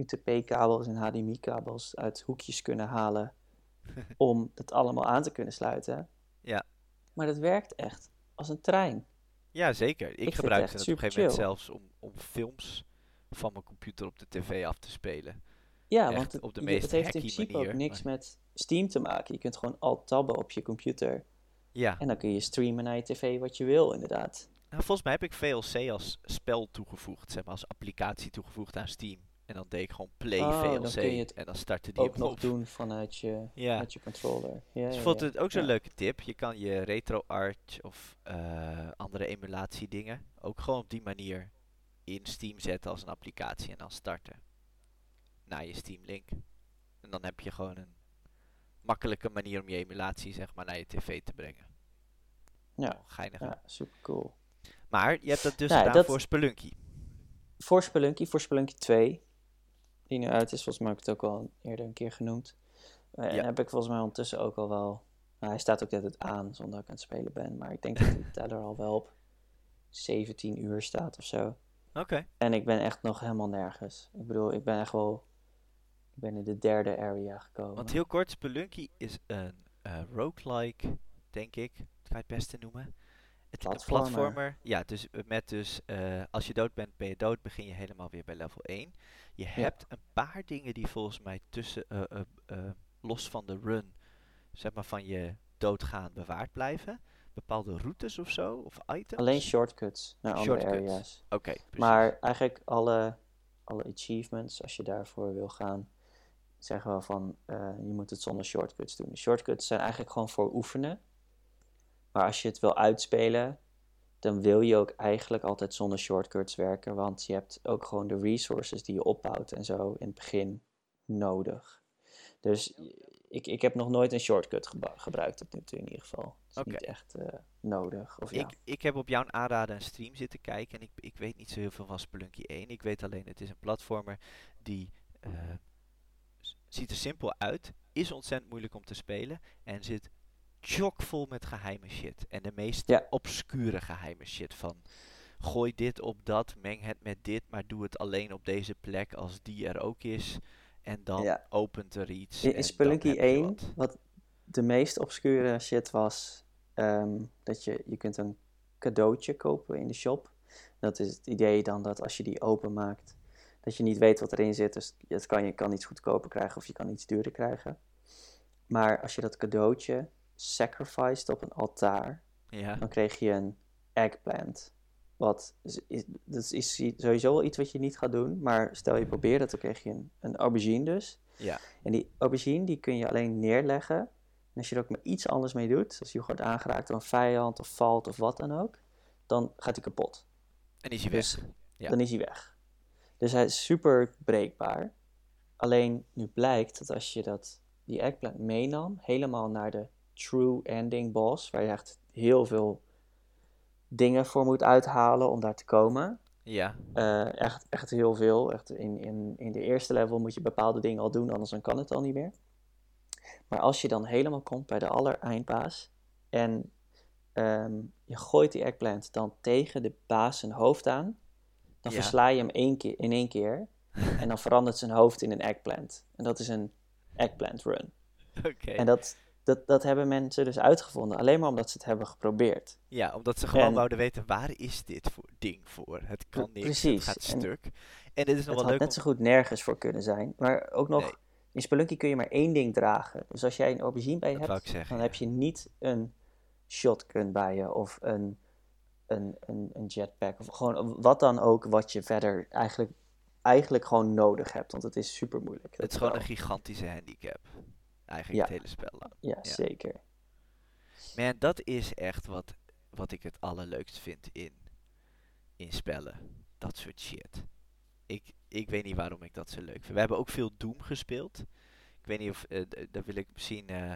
UTP-kabels en HDMI-kabels uit hoekjes kunnen halen om het allemaal aan te kunnen sluiten. Ja. Maar dat werkt echt als een trein. Ja, zeker. Ik, vind het op een gegeven moment chill. zelfs om, om films van mijn computer op de tv af te spelen. Ja, Echt want het, op de meest het heeft in principe manier, ook niks maar- met Steam te maken. Je kunt gewoon alt tabben op je computer. Ja, En dan kun je streamen naar je tv wat je wil, inderdaad. nou, volgens mij heb ik VLC als spel toegevoegd, zeg maar als applicatie toegevoegd aan Steam. En dan deed ik gewoon play Oh, dan VLC kun je het en dan startte die Ook op nog op. doen vanuit je, Ja. met je controller. Ja, Dus ja, vond het ook zo'n leuke tip. Je kan je RetroArch of eh, andere emulatiedingen ook gewoon op die manier in Steam zetten als een applicatie en dan starten. Naar je Steam link. En dan heb je gewoon een makkelijke manier om je emulatie zeg maar naar je tv te brengen. Ja, Geinig. ja, super cool. Maar je hebt dat dus Ja, gedaan dat- voor Spelunky. Voor Spelunky, voor Spelunky 2, die nu uit is, volgens mij heb ik het ook al eerder een keer genoemd. Eh, En heb ik volgens mij ondertussen ook al wel... Nou, hij staat ook net het aan, zonder dat ik aan het spelen ben. Maar ik denk dat de teller al wel op 17 uur staat of zo. Oké. En ik ben echt nog helemaal nergens. Ik bedoel, ik ben echt wel... Ik ben in de derde area gekomen. Want heel kort, Spelunky is een eh roguelike, denk ik. Dat kan je het beste noemen. Het, Platformer. platformer. Ja, dus eh, met dus, eh, als je dood bent, ben je dood, begin je helemaal weer bij level 1. Je hebt een paar dingen die volgens mij tussen, eh, los van de run, zeg maar van je doodgaan bewaard blijven. Bepaalde routes of zo, of items. Alleen shortcuts naar andere Shortcuts. areas. Oké, precies. Maar eigenlijk alle, alle achievements, als je daarvoor wil gaan, zeggen wel van je moet het zonder shortcuts doen. Shortcuts zijn eigenlijk gewoon voor oefenen. Maar als je het wil uitspelen, dan wil je ook eigenlijk altijd zonder shortcuts werken. Want je hebt ook gewoon de resources die je opbouwt en zo in het begin nodig. Dus ik, ik heb nog nooit een shortcut gebruikt tot nu toe in ieder geval. Het is niet echt eh, nodig. Of ja. Ik, ik heb op jouw aanraden een stream zitten kijken en ik, ik weet niet zo heel veel van Spelunky 1. Ik weet alleen, het is een platformer die eh, ziet er simpel uit, is ontzettend moeilijk om te spelen en zit chockvol met geheime shit. En de meest Ja. obscure geheime shit van gooi dit op dat, meng het met dit, maar doe het alleen op deze plek als die er ook is. En dan Ja. opent er iets. In, in Spelunky heb je 1, wat. wat de meest obscure shit was, ehm, dat je, je kunt een cadeautje kopen in de shop. Dat is het idee dan dat als je die openmaakt, dat je niet weet wat erin zit. Dus het kan, je kan iets goedkoper krijgen of je kan iets duurder krijgen. Maar als je dat cadeautje sacrificed op een altaar, Ja, dan kreeg je een eggplant. Wat is, dat is sowieso wel iets wat je niet gaat doen. Maar stel je probeert het, dan kreeg je een, een aubergine dus. ja. En die aubergine die kun je alleen neerleggen. En als je er ook maar iets anders mee doet, als je wordt aangeraakt door een vijand of valt of wat dan ook, dan gaat hij kapot. En is hij weg. Dus Ja. dan is hij weg. Dus hij is super breekbaar. Alleen nu blijkt dat als je dat, die eggplant meenam, helemaal naar de true ending boss, waar je echt heel veel dingen voor moet uithalen om daar te komen. Ja, Eh, echt, echt heel veel. Echt in, in, in de eerste level moet je bepaalde dingen al doen, anders dan kan het al niet meer. Maar als je dan helemaal komt bij de allereindbaas en ehm, je gooit die eggplant dan tegen de baas zijn hoofd aan, dan Ja. versla je hem één keer, in één keer en dan verandert zijn hoofd in een eggplant. En dat is een eggplant run. oké. En dat, dat, dat hebben mensen dus uitgevonden, alleen maar omdat ze het hebben geprobeerd. Ja, omdat ze gewoon En- wouden weten, waar is dit voor ding voor? Het kan niks, precies, het gaat stuk. En dit is nog wel leuk net zo goed nergens voor kunnen zijn. Maar ook nog, Nee. in Spelunky kun je maar één ding dragen. Dus als jij een aubergine bij je Dat hebt, zeggen, dan ja. heb je niet een shotgun bij je of een, een, een, een jetpack. Of gewoon wat dan ook wat je verder eigenlijk, eigenlijk gewoon nodig hebt. Want het is super moeilijk. Het is gewoon een gigantische handicap. Eigenlijk Ja. het hele spel lang. Ja, ja. zeker. Man, dat is echt wat, wat ik het allerleukst vind in, in spellen. Dat soort shit. Ik, ik weet niet waarom ik dat zo leuk vind. We hebben ook veel Doom gespeeld. Ik weet niet of, eh, daar wil ik misschien, eh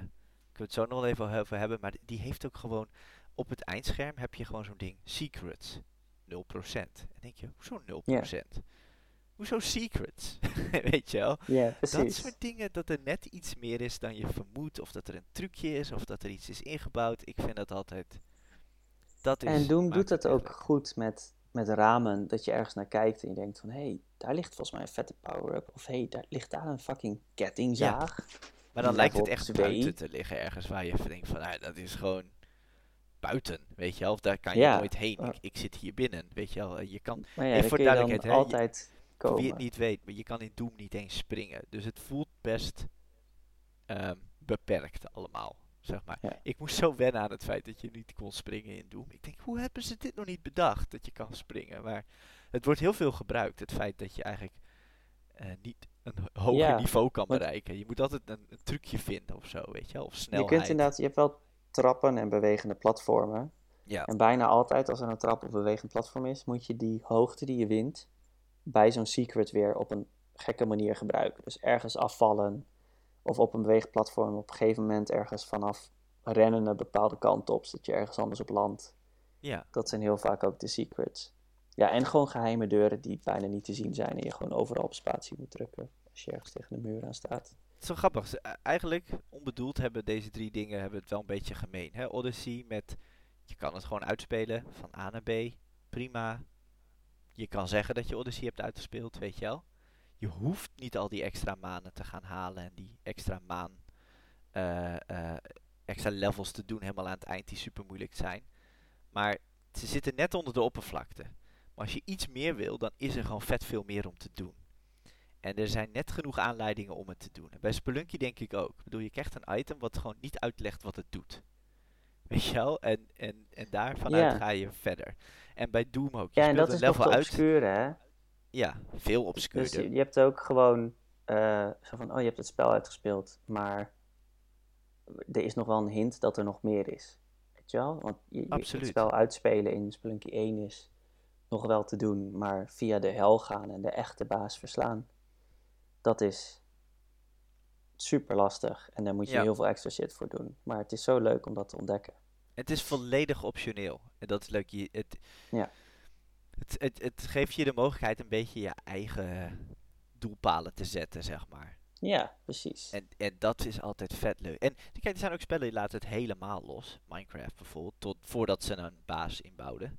kunnen we het zo nog even over hebben. Maar die heeft ook gewoon, op het eindscherm heb je gewoon zo'n ding, secrets. 0%. En denk je, hoezo 0%? Hoezo secrets? weet je wel? Ja, Dat precies. soort dingen, dat er net iets meer is dan je vermoedt. Of dat er een trucje is, of dat er iets is ingebouwd. Ik vind dat altijd... Dat is, En Doom doet dat ook goed met, met ramen, dat je ergens naar kijkt en je denkt van, hé, hey, daar ligt volgens mij een vette power-up. Of hé, hey, daar ligt daar een fucking kettingzaag. Maar dan lijkt het echt 2. buiten te liggen ergens waar je denkt van, ah, dat is gewoon buiten, weet je wel. Of daar kan je Ja, nooit heen. Ik, ik zit hier binnen, weet je wel. Je kan, Maar ja, daar voor je duidelijkheid, hè, je- altijd komen. wie het niet weet, maar je kan in Doom niet eens springen. Dus het voelt best ehm, beperkt allemaal, zeg maar. Ja. Ik moest zo wennen aan het feit dat je niet kon springen in Doom. Ik denk, hoe hebben ze dit nog niet bedacht, dat je kan springen? Maar het wordt heel veel gebruikt, het feit dat je eigenlijk eh, niet een ho- hoger Ja, niveau kan bereiken. Je moet altijd een, een trucje vinden of zo, weet je. Of Je snelheid. kunt inderdaad, je hebt wel trappen en bewegende platformen. Ja, En bijna altijd als er een trap of bewegend platform is, moet je die hoogte die je wint bij zo'n secret weer op een gekke manier gebruiken. Dus ergens afvallen of op een bewegend platform op een gegeven moment ergens vanaf rennen een bepaalde kant op, zodat je ergens anders op landt. ja. Dat zijn heel vaak ook de secrets. Ja, en gewoon geheime deuren die bijna niet te zien zijn en je gewoon overal op spatie moet drukken als je ergens tegen de muur aan staat. Het is zo grappig. Ze- e- Eigenlijk, onbedoeld, hebben deze drie dingen hebben het wel een beetje gemeen. Hè? Odyssey met, je kan het gewoon uitspelen van A naar B. Prima. Je kan zeggen dat je Odyssey hebt uitgespeeld, weet je wel. Je hoeft niet al die extra manen te gaan halen en die extra maan, eh, eh, extra levels te doen helemaal aan het eind die super moeilijk zijn. Maar ze zitten net onder de oppervlakte. Maar als je iets meer wil, dan is er gewoon vet veel meer om te doen. En er zijn net genoeg aanleidingen om het te doen. En bij Spelunky denk ik ook. Ik bedoel, je krijgt een item wat gewoon niet uitlegt wat het doet. Weet je wel? En, en, en daar vanuit Ja. ga je verder. En bij Doom ook. Je Ja, en dat is level uit. obscure, hè? Ja, veel Dus obscuurder. je, je hebt ook gewoon eh, zo van, oh, je hebt het spel uitgespeeld, maar er is nog wel een hint dat er nog meer is. Weet je wel? Want je, het spel uitspelen in Spelunky 1 is nog wel te doen, maar via de hel gaan en de echte baas verslaan, dat is super lastig. En daar moet je Ja. heel veel extra shit voor doen. Maar het is zo leuk om dat te ontdekken. Het is volledig optioneel. En dat is leuk. Je, het, Ja. het, het, het geeft je de mogelijkheid een beetje je eigen doelpalen te zetten, zeg maar. Ja, precies. En, en dat is altijd vet leuk. En kijk, er zijn ook spellen die laten het helemaal los. Minecraft bijvoorbeeld, tot, voordat ze een baas inbouwden.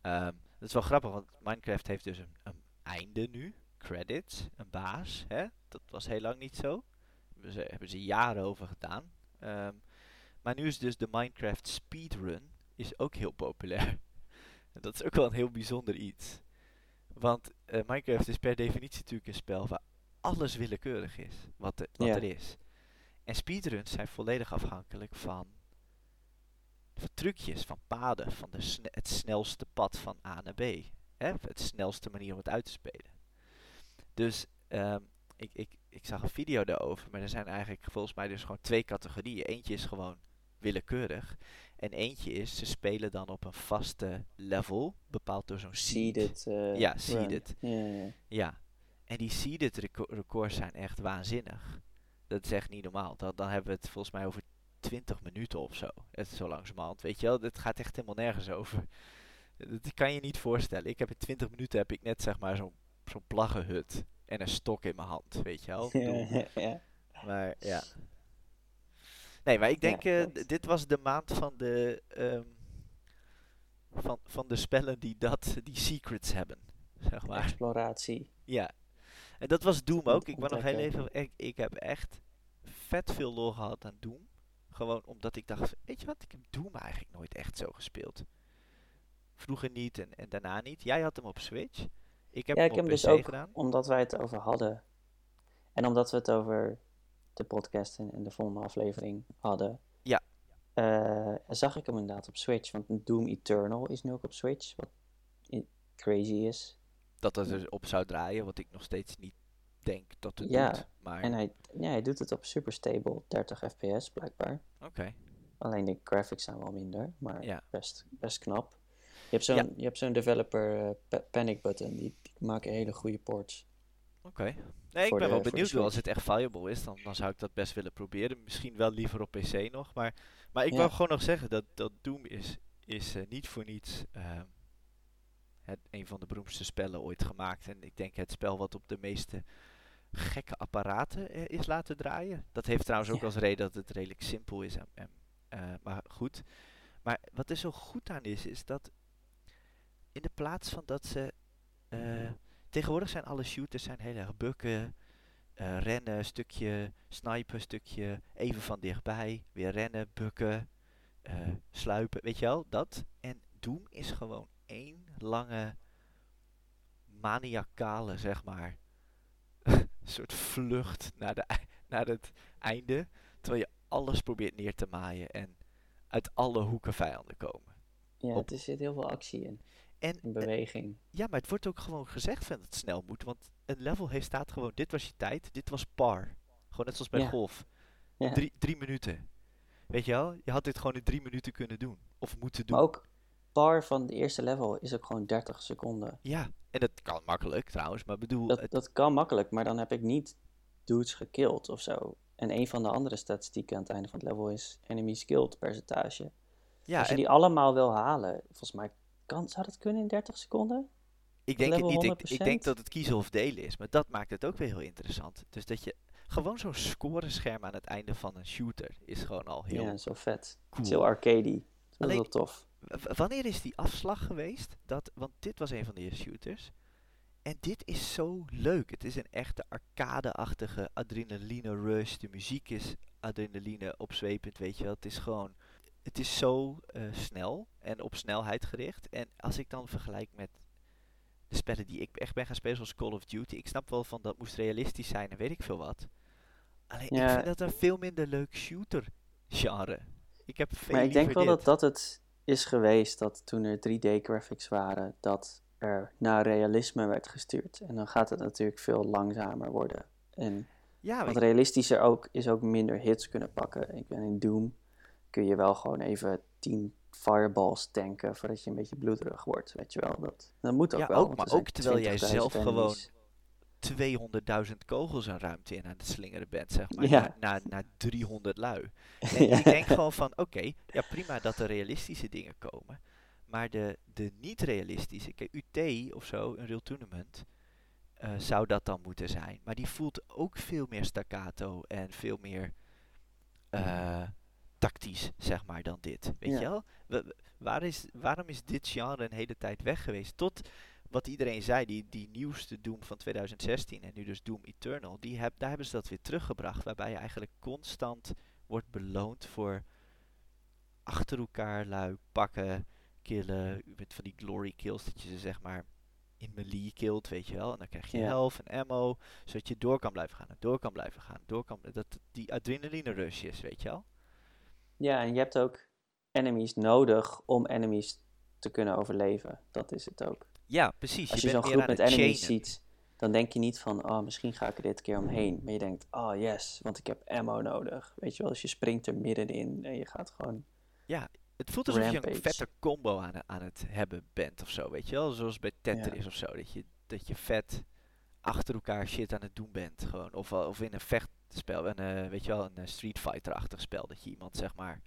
Ehm, dat is wel grappig, want Minecraft heeft dus een, een einde nu. Credits, een baas. Hè? Dat was heel lang niet zo. Ze, hebben ze jaren over gedaan. Ehm, maar nu is dus de Minecraft speedrun is ook heel populair. en dat is ook wel een heel bijzonder iets. Want eh, Minecraft is per definitie natuurlijk een spel waar alles willekeurig is wat, er- wat er is. En speedruns zijn volledig afhankelijk van, van trucjes, van paden, van de sne- het snelste pad van A naar B. Hè? Het snelste manier om het uit te spelen. Dus ehm, ik, ik, ik zag een video daarover, maar er zijn eigenlijk volgens mij dus gewoon twee categorieën. Eentje is gewoon willekeurig. En eentje is, ze spelen dan op een vaste level, bepaald door zo'n seed. Seeded. eh, Ja, seeded. Ja, en die seeded reco- records zijn echt waanzinnig. Dat is echt niet normaal. Dan, dan hebben we het volgens mij over 20 minuten of zo. Het is zo langzamerhand, weet je wel. Het gaat echt helemaal nergens over. Dat kan je niet voorstellen. Ik heb in 20 minuten heb ik net zeg maar zo'n zo'n plaggenhut en een stok in mijn hand, weet je wel. Ja, maar ja. Nee, maar ik denk, Ja, eh, dit was de maand van de, ehm, van, van de spellen die dat, die secrets hebben, zeg maar. Exploratie. Ja. En dat was Doom Om ook. Ik wou nog heel even, ik, ik heb echt vet veel lol gehad aan Doom. Gewoon omdat ik dacht, weet je wat, ik heb Doom eigenlijk nooit echt zo gespeeld. Vroeger niet en, en daarna niet. Jij had hem op Switch. Ik heb ja, hem ik heb hem dus ook, gedaan. omdat wij het over hadden. En omdat we het over de podcast en, de volgende aflevering hadden. Ja. eh, zag ik hem inderdaad op Switch. Want Doom Eternal is nu ook op Switch. Wat crazy is. Dat het er op zou draaien, wat ik nog steeds niet denk dat het Ja, doet. Maar En hij, ja, hij doet het op super stable 30 fps blijkbaar. oké. Alleen de graphics zijn wel minder, maar Ja. best, best knap. Je hebt zo'n Ja. je hebt zo'n developer eh, pa- panic button, die, die maken hele goede ports. Oké. Nee, ik ben de- wel benieuwd. Als het echt viable is, dan, dan zou ik dat best willen proberen. Misschien wel liever op PC nog. Maar, maar ik Ja. wou gewoon nog zeggen dat, dat Doom is, is eh, niet voor niets ehm, het, een van de beroemdste spellen ooit gemaakt. En ik denk het spel wat op de meeste gekke apparaten eh, is laten draaien. Dat heeft trouwens ook Ja. als reden dat het redelijk simpel is. En, en, maar goed. Maar wat er zo goed aan is, is dat in de plaats van dat ze... eh, tegenwoordig zijn alle shooters zijn heel erg bukken, eh, rennen, stukje, snipen, stukje, even van dichtbij, weer rennen, bukken, eh, sluipen, weet je wel, dat. En Doom is gewoon één lange maniacale, zeg maar, soort vlucht naar, de, naar het einde, terwijl je alles probeert neer te maaien en uit alle hoeken vijanden komen. Ja, Op- er zit heel veel actie in, En in beweging. ja, maar het wordt ook gewoon gezegd van dat het snel moet. Want een level heeft staat gewoon, dit was je tijd, dit was par. Gewoon net zoals bij Ja. golf. Ja. Drie, drie minuten. Weet je wel? Je had dit gewoon in drie minuten kunnen doen. Of moeten doen. Maar ook par van de eerste level is ook gewoon 30 seconden. Ja, en dat kan makkelijk trouwens. Maar bedoel, Dat, het- dat kan makkelijk, maar dan heb ik niet dudes gekillt of zo. En een van de andere statistieken aan het einde van het level is enemies killed percentage. ja, Als je en die allemaal wil halen, volgens mij kan, zou dat kunnen in 30 seconden? ik denk het niet. Ik, ik denk 100%? dat het kiezen of delen is. Maar dat maakt het ook weer heel interessant. Dus dat je gewoon zo'n scorescherm aan het einde van een shooter is gewoon al heel Ja, zo vet. Het cool. is heel arcadey. Dat is heel tof. Wanneer is die afslag geweest? Dat, want dit was een van de eerste shooters. En dit is zo leuk. Het is een echte arcade-achtige adrenaline rush. De muziek is adrenaline opzwepend, weet je wel. Het is gewoon... Het is zo eh, snel en op snelheid gericht. En als ik dan vergelijk met de spellen die ik echt ben gaan spelen, zoals Call of Duty. Ik snap wel van dat moest realistisch zijn en weet ik veel wat. Alleen ik vind dat een veel minder leuk shooter genre. Ik heb veel Maar ik denk wel dit. dat dat het is geweest dat toen er 3D-graphics waren, dat er naar realisme werd gestuurd. En dan gaat het natuurlijk veel langzamer worden. En Ja, wat realistischer ook, is ook minder hits kunnen pakken. Ik ben in Doom, kun je wel gewoon even 10 fireballs tanken voordat je een beetje bloederig wordt, weet je wel. Dat, dat moet ook Ja, wel. ook, maar ook terwijl jij 20.000 zelf gewoon enemies. 200.000 kogels een ruimte in aan het slingeren bent, zeg maar. Ja. Naar, naar, naar 300 lui. En Ja. ik denk gewoon van, oké, ja prima dat er realistische dingen komen. Maar de, de niet-realistische, kijk, UT of zo, een real tournament, eh, zou dat dan moeten zijn. Maar die voelt ook veel meer staccato en veel meer eh, tactisch, zeg maar, dan dit. Weet Ja. je wel? Wa- wa- waar is, waarom is dit genre een hele tijd weg geweest? Tot wat iedereen zei, die, die nieuwste Doom van 2016 en nu dus Doom Eternal, die heb, daar hebben ze dat weer teruggebracht. Waarbij je eigenlijk constant wordt beloond voor achter elkaar lui pakken, killen, met van die glory kills, dat je ze zeg maar in melee killt, weet je wel. En dan krijg je Ja. health en ammo, zodat je door kan blijven gaan en door kan blijven gaan. Door kan, dat die adrenaline rush is, weet je wel. Ja, en je hebt ook enemies nodig om enemies te kunnen overleven. Dat is het ook. Ja, precies. Als je, zo'n groep met enemies chainen. ziet, dan denk je niet van, oh, misschien ga ik er dit keer omheen. Maar je denkt, oh yes, want ik heb ammo nodig. Weet je wel, dus je springt er middenin en je gaat gewoon... Het voelt alsof je een vette combo aan, aan het hebben bent of zo, weet je wel? Zoals bij Tetris of zo, dat je, dat je vet achter elkaar shit aan het doen bent, gewoon. Of, wel- of in een vechtspel, een, eh, weet je wel, een eh, Street Fighter-achtig spel, dat je iemand, zeg maar,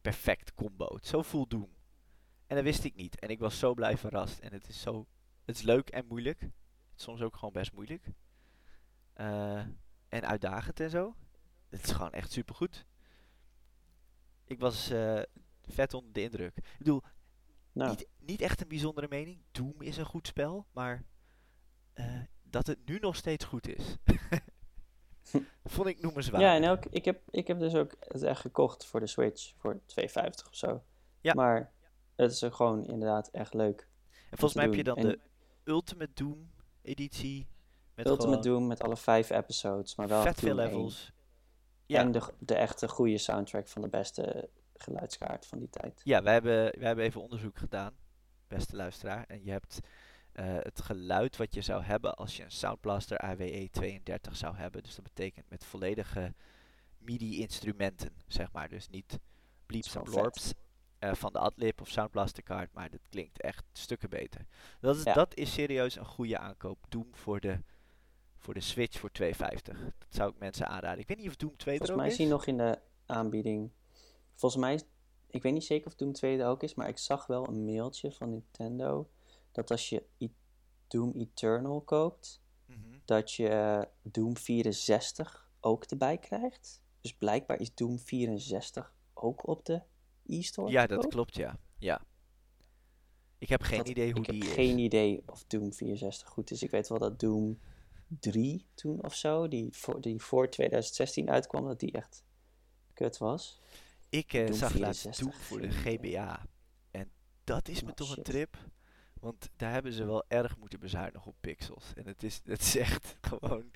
perfect comboot. Zo voelt Doom. En dat wist ik niet. En ik was zo blij verrast. En het is zo, het is leuk en moeilijk. Het is soms ook gewoon best moeilijk. Eh, en uitdagend en zo. Het is gewoon echt supergoed. Ik was vet onder de indruk. Ik bedoel, Nou, niet, niet echt een bijzondere mening. Doom is een goed spel, maar dat het nu nog steeds goed is. vond ik noemenswaardig. ja, en ook, ik heb, ik heb dus ook het echt gekocht voor de Switch, voor 2,50 of zo. Ja. Maar het is ook gewoon inderdaad echt leuk. en volgens mij heb je dan En- de Ultimate Doom editie. Met Ultimate Doom met alle vijf episodes, maar wel vet veel levels. Ja. En de, de echte goede soundtrack van de beste geluidskaart van die tijd. Ja, wij hebben, wij hebben even onderzoek gedaan, beste luisteraar. En je hebt het geluid wat je zou hebben als je een Sound Blaster AWE 32 zou hebben. Dus dat betekent met volledige MIDI-instrumenten, zeg maar. Dus niet Bleeps vet. Blorps eh, van de Adlib of Sound Blaster kaart, maar dat klinkt echt stukken beter. Dat is, Ja. dat is serieus een goede aankoop. Doom voor de, voor de Switch voor 2,50. Dat zou ik mensen aanraden. Ik weet niet of Doom 2 Volgens er mij ook is hij is. nog in de aanbieding. Volgens mij, ik weet niet zeker of Doom 2 er ook is, maar ik zag wel een mailtje van Nintendo dat als je Doom Eternal koopt, Mhm. dat je Doom 64 ook erbij krijgt. Dus blijkbaar is Doom 64 ook op de e-store. Ja, dat klopt, ja. ja. Ik heb geen Dat- idee hoe ik die heb is. geen idee of Doom 64 goed is. Ik weet wel dat Doom 3 toen of zo, die voor, die voor 2016 uitkwam, dat die echt kut was. Ik eh, zag laatst 64, Doom voor de. GBA. En dat is me Oh, toch een trip. Want daar hebben ze wel erg moeten bezuinigen op pixels. En het is, het is echt gewoon...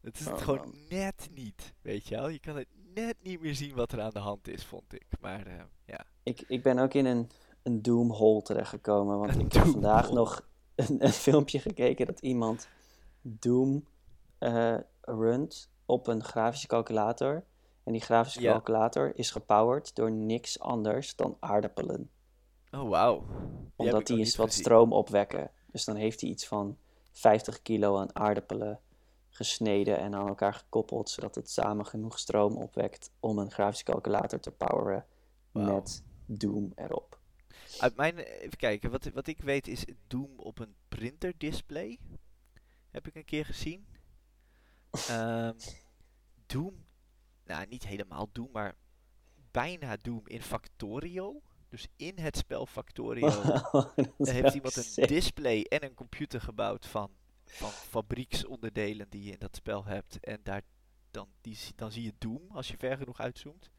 Het is het Oh, gewoon man. net niet, weet je wel. Je kan het net niet meer zien wat er aan de hand is, vond ik. Maar eh, ja, Ik, ik ben ook in een, een Doom hole terechtgekomen, want Een ik heb vandaag nog een, een filmpje gekeken dat iemand Doom eh, runt op een grafische calculator. En die grafische Ja. calculator is gepowered door niks anders dan aardappelen. Oh wauw. Omdat die niet wat gezien. stroom opwekken. Dus dan heeft hij iets van 50 kilo aan aardappelen gesneden en aan elkaar gekoppeld, zodat het samen genoeg stroom opwekt om een grafische calculator te poweren met Doom erop. Uit mijn, even kijken, wat, wat ik weet is Doom op een printerdisplay. Heb ik een keer gezien. Ehm, Doom, nou niet helemaal Doom, maar bijna Doom in Factorio. Dus in het spel Factorio heeft iemand een sick. display en een computer gebouwd van, van fabrieksonderdelen die je in dat spel hebt. En daar, dan, die, zie- dan zie je Doom als je ver genoeg uitzoomt.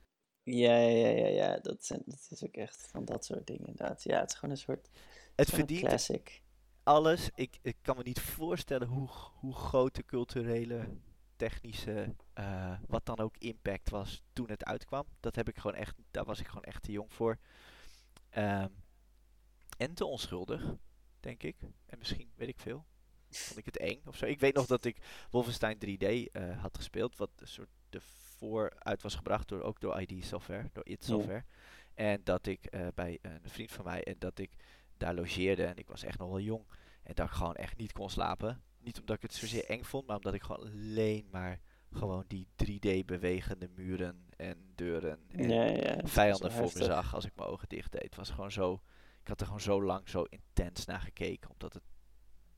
Ja, ja, ja, ja. Dat, zijn, dat is ook echt van dat soort dingen inderdaad. Ja, het is gewoon een soort Het verdient classic. alles. Ik, ik kan me niet voorstellen hoe, hoe groot de culturele, technische, eh, wat dan ook impact was toen het uitkwam. Dat heb ik gewoon echt, daar was ik gewoon echt te jong voor. Ehm, en te onschuldig, denk ik. En misschien, weet ik veel. Vond ik het eng of zo. Ik weet nog dat ik Wolfenstein 3D eh, had gespeeld, wat een soort de vooruit was gebracht door, ook door ID Software, door id Ja. Software. En dat ik eh, bij een vriend van mij, en dat ik daar logeerde en ik was echt nog wel jong. En dat ik gewoon echt niet kon slapen. Niet omdat ik het zozeer eng vond, maar omdat ik gewoon alleen maar gewoon die 3D bewegende muren en deuren en Ja, ja, vijanden voor me zag als ik mijn ogen dicht deed. Het was gewoon zo, ik had er gewoon zo lang zo intens naar gekeken, omdat het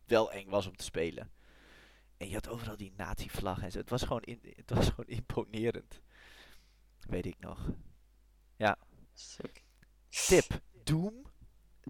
wel eng was om te spelen. En je had overal die nazi-vlag en zo. Het was gewoon, in, het was gewoon imponerend. Weet ik nog. Sick. Tip. Doom.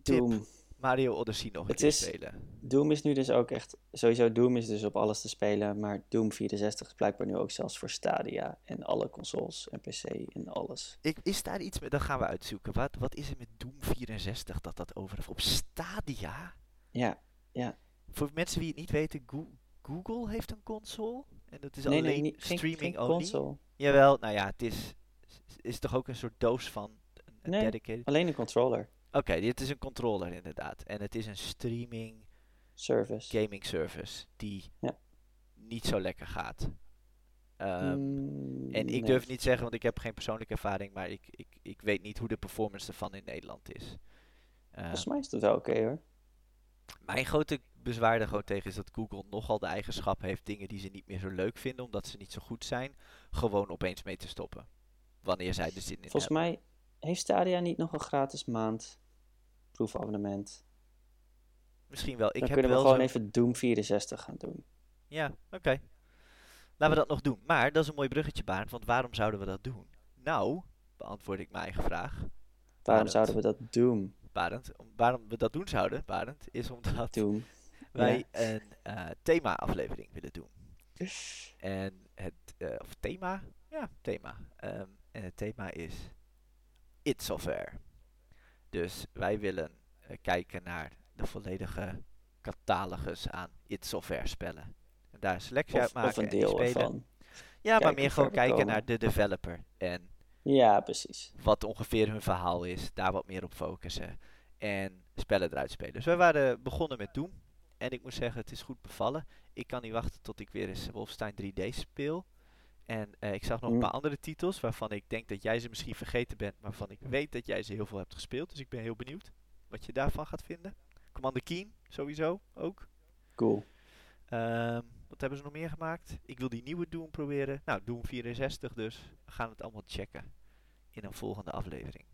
Tip. Mario Odyssey nog een Het keer is- spelen. Doom is nu dus ook echt... Sowieso Doom is dus op alles te spelen, maar Doom 64 is blijkbaar nu ook zelfs voor Stadia en alle consoles en PC en alles. Ik, is daar iets met, dat gaan we uitzoeken. Wat, wat is er met Doom 64 dat dat over? Op Stadia? Ja, Voor mensen die het niet weten, Goo- Google heeft een console. En dat is nee, alleen nee, geen, streaming geen console. Jawel, nou ja, het is, is toch ook een soort doos van een, een Nee. dedicated... Alleen een controller. Oké, dit is een controller inderdaad. En het is een streaming Service. gaming service die Ja. niet zo lekker gaat. Ehm, Mm, en ik nee. durf niet zeggen, want ik heb geen persoonlijke ervaring, maar ik, ik, ik weet niet hoe de performance ervan in Nederland is. Ehm, Volgens mij is het wel oké hoor. Mijn grote bezwaar er gewoon tegen is dat Google nogal de eigenschap heeft dingen die ze niet meer zo leuk vinden, omdat ze niet zo goed zijn, gewoon opeens mee te stoppen. Wanneer zij er zin in Volgens hebben. mij heeft Stadia niet nog een gratis maand proefabonnement. Misschien wel. Ik Dan heb kunnen we wel gewoon zo- even Doom 64 gaan doen. Ja, oké. Laten we dat nog doen. Maar dat is een mooi bruggetje, Barend, want waarom zouden we dat doen? Nou, beantwoord ik mijn eigen vraag. Waarom Barend. zouden we dat doen? Barend, om- waarom we dat doen zouden, Barend, is omdat Doen. wij een eh, thema-aflevering willen doen. En het, eh, of thema? Ja, thema. Ehm, en het thema is It Software. Dus wij willen eh, kijken naar de volledige catalogus aan It Software spellen. En daar een selectie uit Of, maken of een en deel spelen. ervan. Ja, maar meer gewoon kijken komen. naar de developer. En Ja, precies. wat ongeveer hun verhaal is, daar wat meer op focussen. En spellen eruit spelen. Dus wij waren begonnen met Doom. En ik moet zeggen, het is goed bevallen. Ik kan niet wachten tot ik weer eens Wolfenstein 3D speel. En eh, ik zag nog een Mm. paar andere titels waarvan ik denk dat jij ze misschien vergeten bent, maar waarvan ik weet dat jij ze heel veel hebt gespeeld. Dus ik ben heel benieuwd wat je daarvan gaat vinden. Commander Keen, sowieso ook. Cool. Ehm, wat hebben ze nog meer gemaakt? Ik wil die nieuwe Doom proberen. Nou, Doom 64 dus. We gaan het allemaal checken in een volgende aflevering.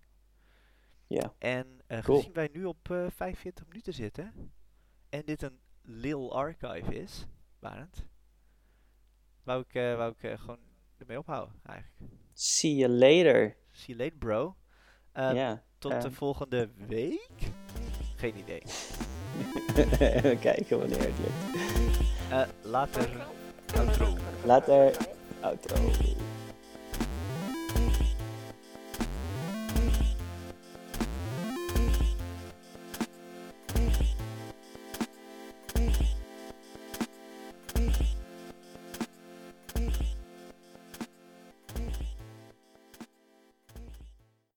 Ja. En Cool. gezien wij nu op eh 45 minuten zitten en dit een Lil Archive is, Barend, wou ik, wou ik eh, gewoon ermee ophouden eigenlijk. See you later. See you later, bro. Ehm, ja. Tot de ehm. volgende week? Geen idee. We kijken wanneer het lukt. Eh, later. Outro. Later. Outro.